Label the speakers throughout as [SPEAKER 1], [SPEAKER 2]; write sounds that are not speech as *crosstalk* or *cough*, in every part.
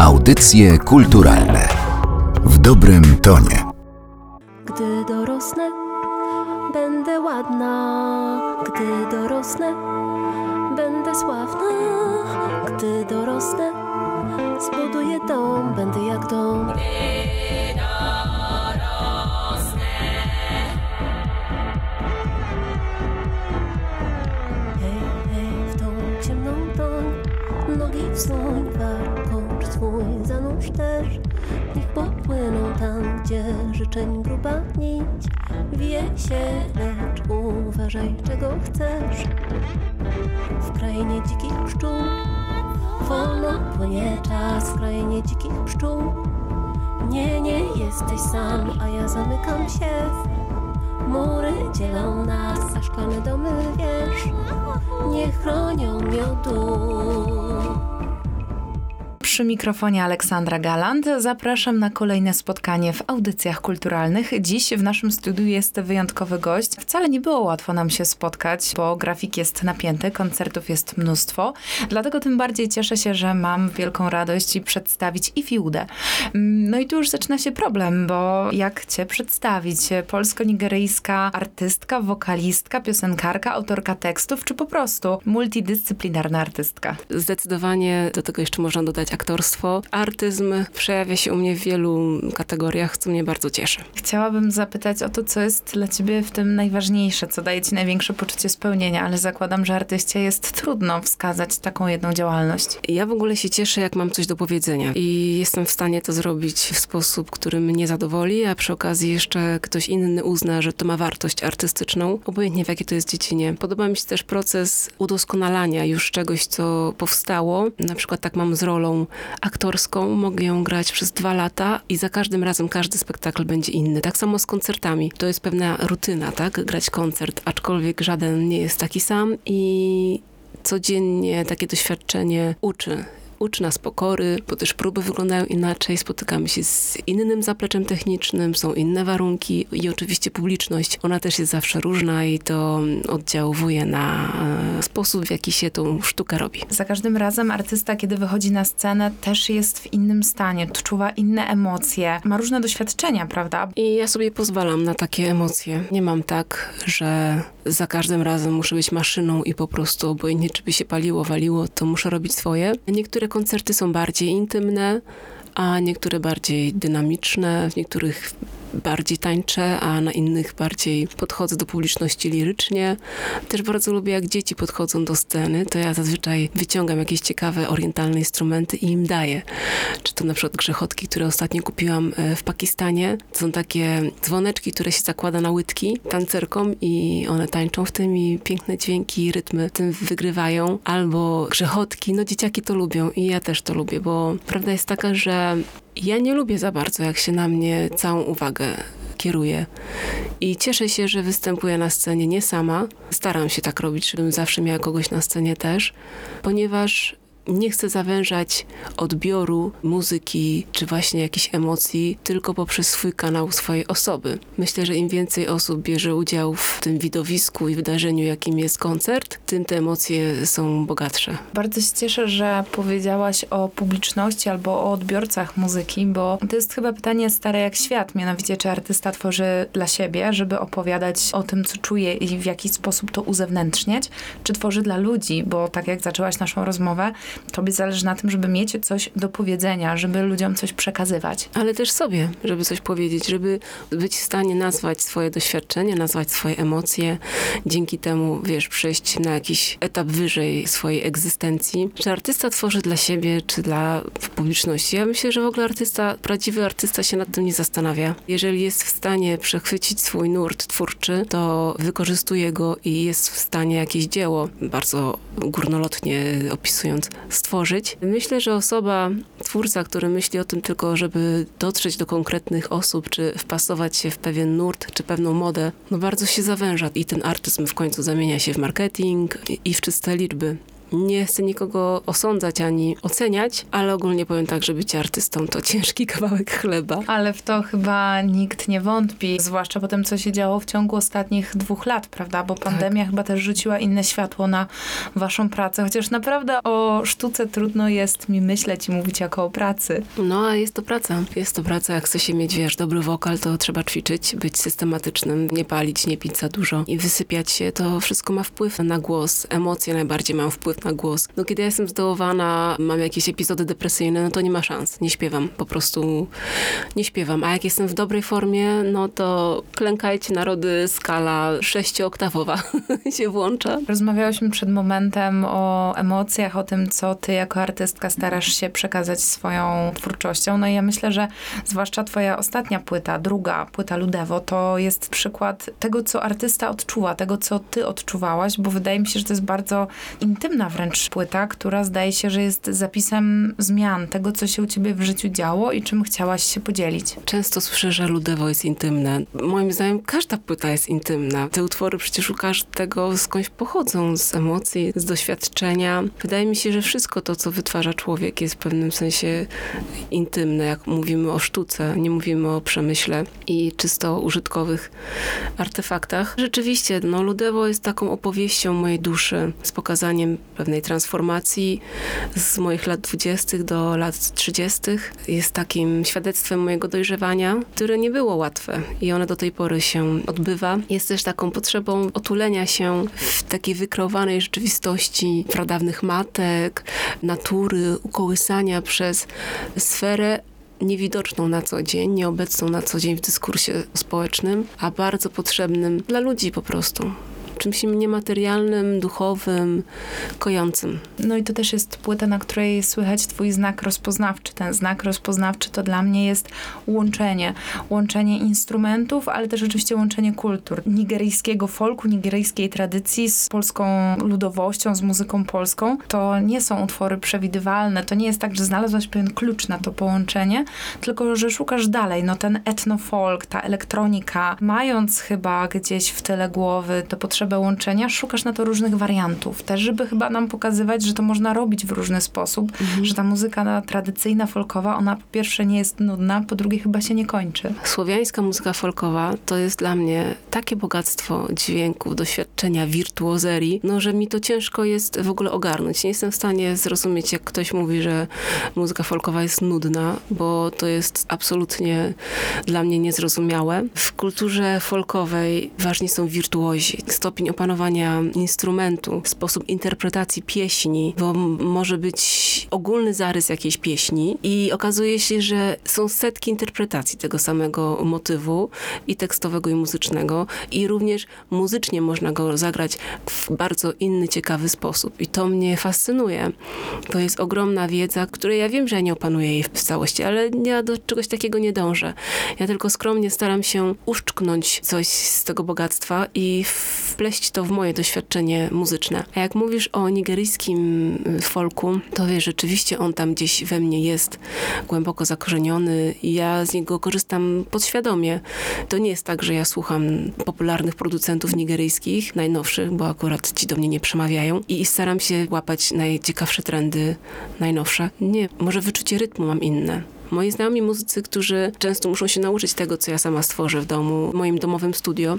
[SPEAKER 1] Audycje kulturalne w dobrym tonie.
[SPEAKER 2] Gdy dorosnę, będę ładna. Gdy dorosnę, będę sławna. Gdy dorosnę, zbuduję dom, będę jak dom. Hej, hej, w tą ciemną toń Nogi wsuń, warkocz swój zanurz też Niech popłyną tam, gdzie życzeń gruba nić. Wije się, lecz uważaj, czego chcesz. W krainie dzikich pszczół Wolno płynie czas. W krainie dzikich pszczół Nie, nie jesteś sam, a ja zamykam się. Mury dzielą nas, a szklane domy, wiesz, nie chronią miodu.
[SPEAKER 3] Przy mikrofonie Aleksandra Galant. Zapraszam na kolejne spotkanie w audycjach kulturalnych. Dziś w naszym studiu jest wyjątkowy gość. Wcale nie było łatwo nam się spotkać, bo grafik jest napięty, koncertów jest mnóstwo. Dlatego tym bardziej cieszę się, że mam wielką radość i przedstawić i Fiudę. No i tu już zaczyna się problem, bo jak cię przedstawić? Polsko-nigeryjska artystka, wokalistka, piosenkarka, autorka tekstów, czy po prostu multidyscyplinarna artystka?
[SPEAKER 4] Zdecydowanie do tego jeszcze można dodać aktorstwo. Artyzm przejawia się u mnie w wielu kategoriach, co mnie bardzo cieszy.
[SPEAKER 3] Chciałabym zapytać o to, co jest dla ciebie w tym najważniejsze, co daje ci największe poczucie spełnienia, ale zakładam, że artyście jest trudno wskazać taką jedną działalność.
[SPEAKER 4] Ja w ogóle się cieszę, jak mam coś do powiedzenia i jestem w stanie to zrobić w sposób, który mnie zadowoli, a przy okazji jeszcze ktoś inny uzna, że to ma wartość artystyczną, obojętnie w jakiej to jest dziedzinie. Podoba mi się też proces udoskonalania już czegoś, co powstało. Na przykład tak mam z rolą aktorską, mogę ją grać przez dwa lata i za każdym razem każdy spektakl będzie inny. Tak samo z koncertami. To jest pewna rutyna, tak? Grać koncert, aczkolwiek żaden nie jest taki sam i codziennie takie doświadczenie uczy. Uczy nas pokory, bo też próby wyglądają inaczej, spotykamy się z innym zapleczem technicznym, są inne warunki i oczywiście publiczność, ona też jest zawsze różna i to oddziałuje na e, sposób, w jaki się tą sztukę robi.
[SPEAKER 3] Za każdym razem artysta, kiedy wychodzi na scenę, też jest w innym stanie, odczuwa inne emocje, ma różne doświadczenia, prawda?
[SPEAKER 4] I ja sobie pozwalam na takie emocje. Nie mam tak, że za każdym razem muszę być maszyną i po prostu obojętnie czy by się paliło, waliło, to muszę robić swoje. Niektóre koncerty są bardziej intymne, a niektóre bardziej dynamiczne, w niektórych bardziej tańczę, a na innych bardziej podchodzę do publiczności lirycznie. Też bardzo lubię, jak dzieci podchodzą do sceny, to ja zazwyczaj wyciągam jakieś ciekawe orientalne instrumenty i im daję. Czy to na przykład grzechotki, które ostatnio kupiłam e, w Pakistanie. To są takie dzwoneczki, które się zakłada na łydki tancerkom i one tańczą w tym i piękne dźwięki, rytmy tym wygrywają. Albo grzechotki, no dzieciaki to lubią i ja też to lubię, bo prawda jest taka, że ja nie lubię za bardzo, jak się na mnie całą uwagę kieruje. I cieszę się, że występuję na scenie nie sama. Staram się tak robić, żebym zawsze miała kogoś na scenie też, ponieważ nie chcę zawężać odbioru muzyki czy właśnie jakichś emocji tylko poprzez swój kanał swojej osoby. Myślę, że im więcej osób bierze udział w tym widowisku i wydarzeniu, jakim jest koncert, tym te emocje są bogatsze.
[SPEAKER 3] Bardzo się cieszę, że powiedziałaś o publiczności albo o odbiorcach muzyki, bo to jest chyba pytanie stare jak świat, mianowicie czy artysta tworzy dla siebie, żeby opowiadać o tym, co czuje i w jaki sposób to uzewnętrzniać, czy tworzy dla ludzi, bo tak jak zaczęłaś naszą rozmowę, tobie zależy na tym, żeby mieć coś do powiedzenia, żeby ludziom coś przekazywać.
[SPEAKER 4] Ale też sobie, żeby coś powiedzieć, żeby być w stanie nazwać swoje doświadczenie, nazwać swoje emocje, dzięki temu, wiesz, przejść na jakiś etap wyżej swojej egzystencji. Czy artysta tworzy dla siebie, czy dla publiczności? Ja myślę, że w ogóle artysta, prawdziwy artysta się nad tym nie zastanawia. Jeżeli jest w stanie przechwycić swój nurt twórczy, to wykorzystuje go i jest w stanie jakieś dzieło, bardzo górnolotnie opisując, stworzyć. Myślę, że osoba, twórca, który myśli o tym tylko, żeby dotrzeć do konkretnych osób, czy wpasować się w pewien nurt, czy pewną modę, no bardzo się zawęża i ten artyzm w końcu zamienia się w marketing i w czyste liczby. Nie chcę nikogo osądzać ani oceniać, ale ogólnie powiem tak, że bycie artystą to *laughs* ciężki kawałek chleba.
[SPEAKER 3] Ale w to chyba nikt nie wątpi, zwłaszcza po tym, co się działo w ciągu ostatnich dwóch lat, prawda? Bo pandemia chyba też rzuciła inne światło na waszą pracę, chociaż naprawdę o sztuce trudno jest mi myśleć i mówić jako o pracy.
[SPEAKER 4] No, a jest to praca. Jest to praca, jak chce się mieć, wiesz, dobry wokal, to trzeba ćwiczyć, być systematycznym, nie palić, nie pić za dużo i wysypiać się. To wszystko ma wpływ na głos. Emocje najbardziej mają wpływ na głos. No, kiedy ja jestem zdołowana, mam jakieś epizody depresyjne, no to nie ma szans. Nie śpiewam. Po prostu nie śpiewam. A jak jestem w dobrej formie, no to klękajcie narody, skala sześciooktawowa *laughs* się włącza.
[SPEAKER 3] Rozmawiałyśmy przed momentem o emocjach, o tym, co ty jako artystka starasz się przekazać swoją twórczością. No i ja myślę, że zwłaszcza twoja ostatnia płyta, druga płyta Ludewo, to jest przykład tego, co artysta odczuwa, tego, co ty odczuwałaś, bo wydaje mi się, że to jest bardzo intymna wręcz płyta, która zdaje się, że jest zapisem zmian, tego, co się u ciebie w życiu działo i czym chciałaś się podzielić.
[SPEAKER 4] Często słyszę, że Ludewo jest intymne. Moim zdaniem każda płyta jest intymna. Te utwory przecież u każdego skądś pochodzą, z emocji, z doświadczenia. Wydaje mi się, że wszystko to, co wytwarza człowiek jest w pewnym sensie intymne, jak mówimy o sztuce, nie mówimy o przemyśle i czysto użytkowych artefaktach. Rzeczywiście, no Ludewo jest taką opowieścią mojej duszy, z pokazaniem pewnej transformacji z moich lat dwudziestych do lat trzydziestych. Jest takim świadectwem mojego dojrzewania, które nie było łatwe i one do tej pory się odbywa. Jest też taką potrzebą otulenia się w takiej wykreowanej rzeczywistości pradawnych matek, natury, ukołysania przez sferę niewidoczną na co dzień, nieobecną na co dzień w dyskursie społecznym, a bardzo potrzebnym dla ludzi po prostu. Czymś niematerialnym, duchowym, kojącym.
[SPEAKER 3] No i to też jest płyta, na której słychać twój znak rozpoznawczy. Ten znak rozpoznawczy to dla mnie jest łączenie. Łączenie instrumentów, ale też oczywiście łączenie kultur. Nigeryjskiego folku, nigeryjskiej tradycji z polską ludowością, z muzyką polską. To nie są utwory przewidywalne. To nie jest tak, że znalazłaś pewien klucz na to połączenie, tylko że szukasz dalej. No ten etnofolk, ta elektronika, mając chyba gdzieś w tyle głowy tę potrzebę łączenia, szukasz na to różnych wariantów. Też, żeby chyba nam pokazywać, że to można robić w różny sposób, że ta muzyka tradycyjna, folkowa, ona po pierwsze nie jest nudna, po drugie chyba się nie kończy.
[SPEAKER 4] Słowiańska muzyka folkowa to jest dla mnie takie bogactwo dźwięków, doświadczenia, wirtuozerii, no że mi to ciężko jest w ogóle ogarnąć. Nie jestem w stanie zrozumieć, jak ktoś mówi, że muzyka folkowa jest nudna, bo to jest absolutnie dla mnie niezrozumiałe. W kulturze folkowej ważni są wirtuozi, stopień opanowania instrumentu, sposób interpretacji pieśni, bo może być ogólny zarys jakiejś pieśni i okazuje się, że są setki interpretacji tego samego motywu i tekstowego i muzycznego i również muzycznie można go zagrać w bardzo inny, ciekawy sposób i to mnie fascynuje. To jest ogromna wiedza, której ja wiem, że ja nie opanuję jej w całości, ale ja do czegoś takiego nie dążę. Ja tylko skromnie staram się uszczknąć coś z tego bogactwa i wpleść to w moje doświadczenie muzyczne. A jak mówisz o nigeryjskim y, folku, to wiesz, rzeczywiście on tam gdzieś we mnie jest głęboko zakorzeniony i ja z niego korzystam podświadomie. To nie jest tak, że ja słucham popularnych producentów nigeryjskich, najnowszych, bo akurat ci do mnie nie przemawiają i staram się łapać najciekawsze trendy, najnowsze. Nie, może wyczucie rytmu mam inne. Moi znajomi muzycy, którzy często muszą się nauczyć tego, co ja sama stworzę w domu, w moim domowym studio,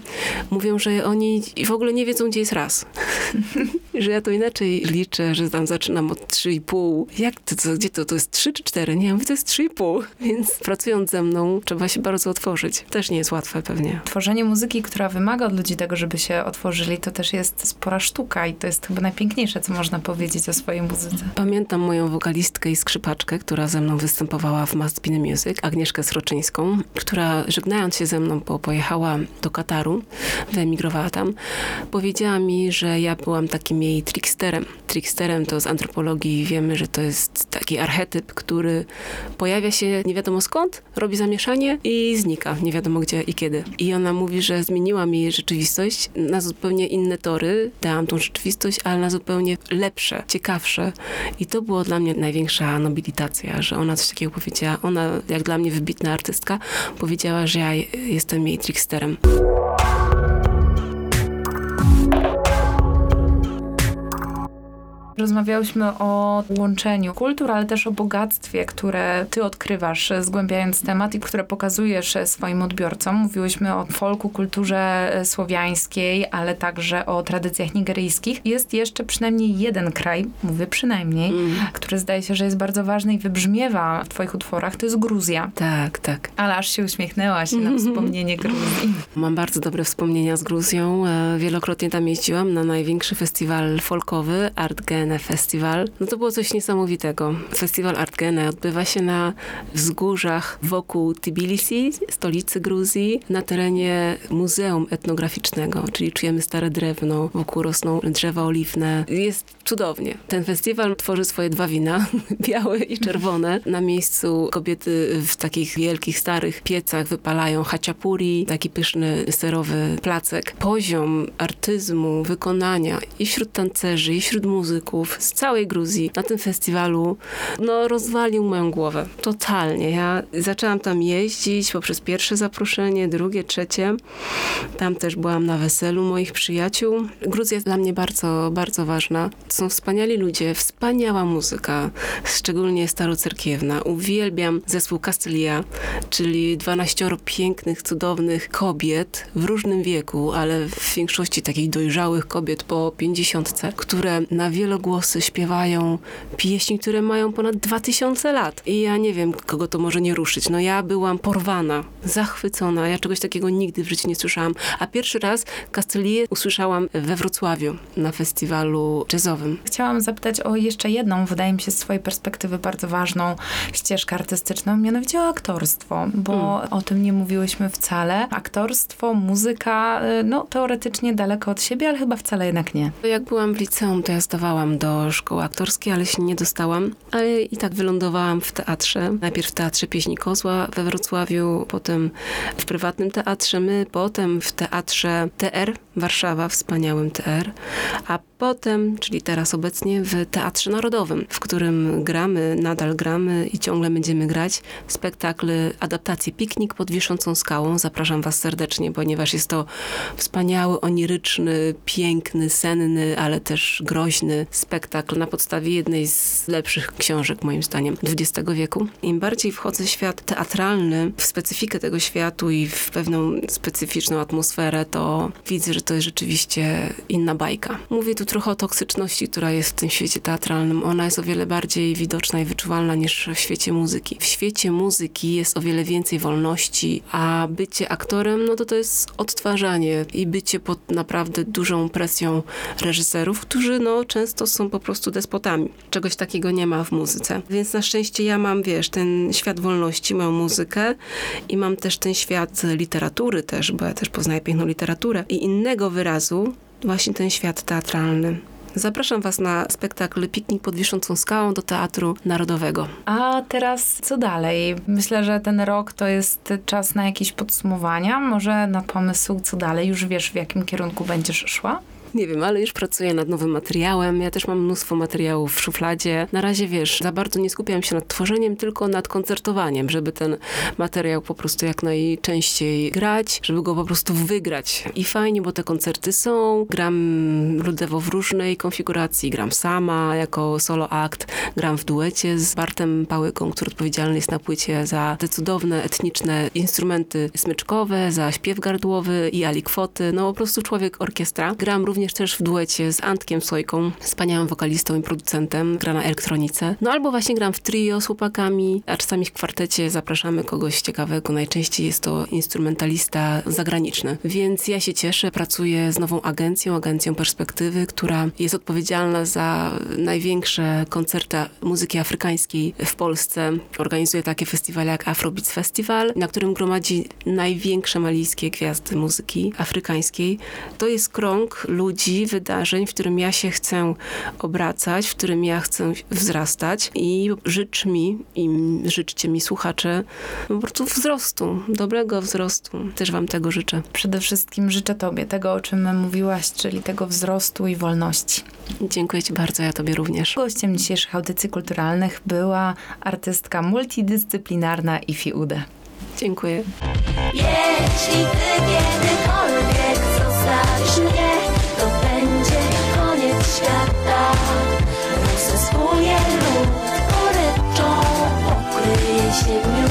[SPEAKER 4] mówią, że oni w ogóle nie wiedzą, gdzie jest raz. *laughs* że ja to inaczej liczę, że tam zaczynam od 3,5. Jak to, co, gdzie to? To jest 3 czy 4? Nie, ja mówię, to jest 3,5. Więc pracując ze mną, trzeba się bardzo otworzyć. Też nie jest łatwe pewnie.
[SPEAKER 3] Tworzenie muzyki, która wymaga od ludzi tego, żeby się otworzyli, to też jest spora sztuka i to jest chyba najpiękniejsze, co można powiedzieć o swojej muzyce.
[SPEAKER 4] Pamiętam moją wokalistkę i skrzypaczkę, która ze mną występowała w Must Be Music, Agnieszkę Sroczyńską, która żegnając się ze mną, bo pojechała do Kataru, wyemigrowała tam, powiedziała mi, że ja byłam takim jej tricksterem. Tricksterem to z antropologii wiemy, że to jest taki archetyp, który pojawia się nie wiadomo skąd, robi zamieszanie i znika, nie wiadomo gdzie i kiedy. I ona mówi, że zmieniła mi jej rzeczywistość na zupełnie inne tory, dałam tą rzeczywistość, ale na zupełnie lepsze, ciekawsze. I to było dla mnie największa nobilitacja, że ona coś takiego powiedziała. Ona, jak dla mnie wybitna artystka, powiedziała, że ja jestem jej tricksterem.
[SPEAKER 3] Rozmawiałyśmy o łączeniu kultur, ale też o bogactwie, które ty odkrywasz, zgłębiając temat i które pokazujesz swoim odbiorcom. Mówiłyśmy o folku, kulturze słowiańskiej, ale także o tradycjach nigeryjskich. Jest jeszcze przynajmniej jeden kraj, mówię przynajmniej,
[SPEAKER 4] Mm.
[SPEAKER 3] który zdaje się, że jest bardzo ważny i wybrzmiewa w twoich utworach, to jest Gruzja.
[SPEAKER 4] Tak, tak.
[SPEAKER 3] Ale aż się uśmiechnęłaś na *laughs* wspomnienie Gruzji.
[SPEAKER 4] Mam bardzo dobre wspomnienia z Gruzją. E, Wielokrotnie tam jeździłam na największy festiwal folkowy, Art Gene Festival. No to było coś niesamowitego. Festiwal Art Gene odbywa się na wzgórzach wokół Tbilisi, stolicy Gruzji, na terenie Muzeum Etnograficznego, czyli czujemy stare drewno, wokół rosną drzewa oliwne. Jest cudownie. Ten festiwal tworzy swoje dwa wina, *laughs* białe i czerwone. Na miejscu kobiety w takich wielkich, starych piecach wypalają haciapuri, taki pyszny, serowy placek. Poziom artyzmu, wykonania i wśród tancerzy, i wśród muzyków z całej Gruzji na tym festiwalu, no rozwalił moją głowę. Totalnie. Ja zaczęłam tam jeździć poprzez pierwsze zaproszenie, drugie, trzecie. Tam też byłam na weselu moich przyjaciół. Gruzja jest dla mnie bardzo, bardzo ważna. Są wspaniali ludzie, wspaniała muzyka, szczególnie starocerkiewna. Uwielbiam zespół Castellia, czyli 12 pięknych, cudownych kobiet w różnym wieku, ale w większości takich dojrzałych kobiet po 50, które na wielogłosy śpiewają pieśni, które mają ponad 2000 lat. I ja nie wiem, kogo to może nie ruszyć. No ja byłam porwana, zachwycona. Ja czegoś takiego nigdy w życiu nie słyszałam. A pierwszy raz Castellię usłyszałam we Wrocławiu na festiwalu jazzowym.
[SPEAKER 3] Chciałam zapytać o jeszcze jedną, wydaje mi się z twojej perspektywy bardzo ważną ścieżkę artystyczną, mianowicie o aktorstwo, bo o tym nie mówiłyśmy wcale. Aktorstwo, muzyka, y, no teoretycznie daleko od siebie, ale chyba wcale jednak nie.
[SPEAKER 4] Jak byłam w liceum, to ja zdawałam do szkoły aktorskiej, ale się nie dostałam. Ale i tak wylądowałam w teatrze. Najpierw w Teatrze Pieśni Kozła we Wrocławiu, potem w prywatnym teatrze my, potem w Teatrze TR Warszawa, wspaniałym TR, a potem, czyli teraz obecnie w Teatrze Narodowym, w którym gramy, nadal gramy i ciągle będziemy grać spektakl adaptacji Piknik pod Wiszącą Skałą. Zapraszam was serdecznie, ponieważ jest to wspaniały, oniryczny, piękny, senny, ale też groźny spektakl na podstawie jednej z lepszych książek, moim zdaniem, XX wieku. Im bardziej wchodzę w świat teatralny, w specyfikę tego światu i w pewną specyficzną atmosferę, to widzę, że to jest rzeczywiście inna bajka. Mówię tu trochę o toksyczności, która jest w tym świecie teatralnym. Ona jest o wiele bardziej widoczna i wyczuwalna niż w świecie muzyki. W świecie muzyki jest o wiele więcej wolności, a bycie aktorem, no to to jest odtwarzanie i bycie pod naprawdę dużą presją reżyserów, którzy no często są po prostu despotami. Czegoś takiego nie ma w muzyce. Więc na szczęście ja mam, wiesz, ten świat wolności, moją muzykę i mam też ten świat literatury też, bo ja też poznaję piękną literaturę i innego wyrazu, właśnie ten świat teatralny. Zapraszam Was na spektakl Piknik pod Wiszącą Skałą do Teatru Narodowego.
[SPEAKER 3] A teraz co dalej? Myślę, że ten rok to jest czas na jakieś podsumowania, może na pomysł co dalej. Już wiesz, w jakim kierunku będziesz szła?
[SPEAKER 4] Nie wiem, ale już pracuję nad nowym materiałem. Ja też mam mnóstwo materiałów w szufladzie. Na razie, wiesz, za bardzo nie skupiam się nad tworzeniem, tylko nad koncertowaniem, żeby ten materiał po prostu jak najczęściej grać, żeby go po prostu wygrać. I fajnie, bo te koncerty są. Gram ludowo w różnej konfiguracji. Gram sama jako solo akt. Gram w duecie z Bartem Pałyką, który odpowiedzialny jest na płycie za te cudowne, etniczne instrumenty smyczkowe, za śpiew gardłowy i alikwoty. No po prostu człowiek orkiestra. Gram również też w duecie z Antkiem Sojką, wspaniałym wokalistą i producentem. Gra na elektronice. No albo właśnie gram w trio z chłopakami, a czasami w kwartecie zapraszamy kogoś ciekawego. Najczęściej jest to instrumentalista zagraniczny. Więc ja się cieszę, pracuję z nową agencją, agencją Perspektywy, która jest odpowiedzialna za największe koncerty muzyki afrykańskiej w Polsce. Organizuje takie festiwale jak Afrobeats Festival, na którym gromadzi największe malijskie gwiazdy muzyki afrykańskiej. To jest krąg ludzi, wydarzeń, w którym ja się chcę obracać, w którym ja chcę wzrastać i życz mi i życzcie mi słuchacze po prostu wzrostu, dobrego wzrostu. Też wam tego życzę.
[SPEAKER 3] Przede wszystkim życzę Tobie tego, o czym mówiłaś, czyli tego wzrostu i wolności.
[SPEAKER 4] Dziękuję ci bardzo, ja tobie również.
[SPEAKER 3] Gościem dzisiejszych audycji kulturalnych była artystka multidyscyplinarna Ifi Ude.
[SPEAKER 4] Dziękuję.
[SPEAKER 2] Jeśli ty kiedykolwiek zostawisz mnie, 谢谢